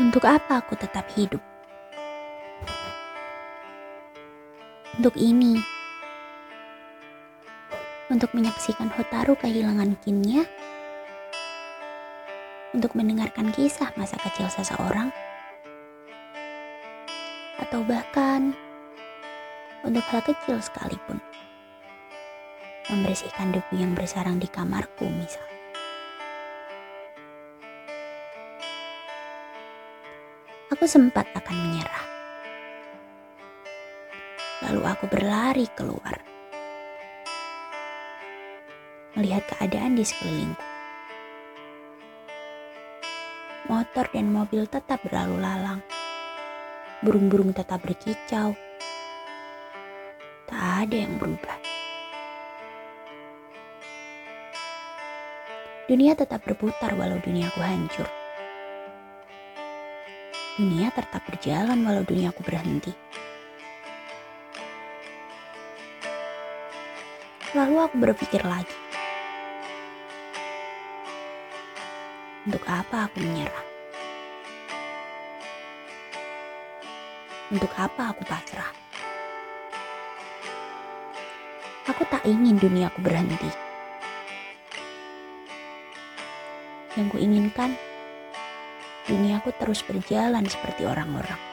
Untuk apa aku tetap hidup? Untuk ini. Untuk menyaksikan Hotaru kehilangan kinnya. Untuk mendengarkan kisah masa kecil seseorang. Atau bahkan untuk hal kecil sekalipun. Membersihkan debu yang bersarang di kamarku misal. Aku sempat akan menyerah. Lalu aku berlari keluar. Melihat keadaan di sekelilingku. Motor dan mobil tetap berlalu lalang. Burung-burung tetap berkicau. Tak ada yang berubah. Dunia tetap berputar walau duniaku hancur. Dunia tetap berjalan walau duniaku berhenti. Lalu aku berpikir lagi. Untuk apa aku menyerah? Untuk apa aku pasrah? Aku tak ingin duniaku berhenti. Yang kuinginkan, duniaku terus berjalan seperti orang-orang.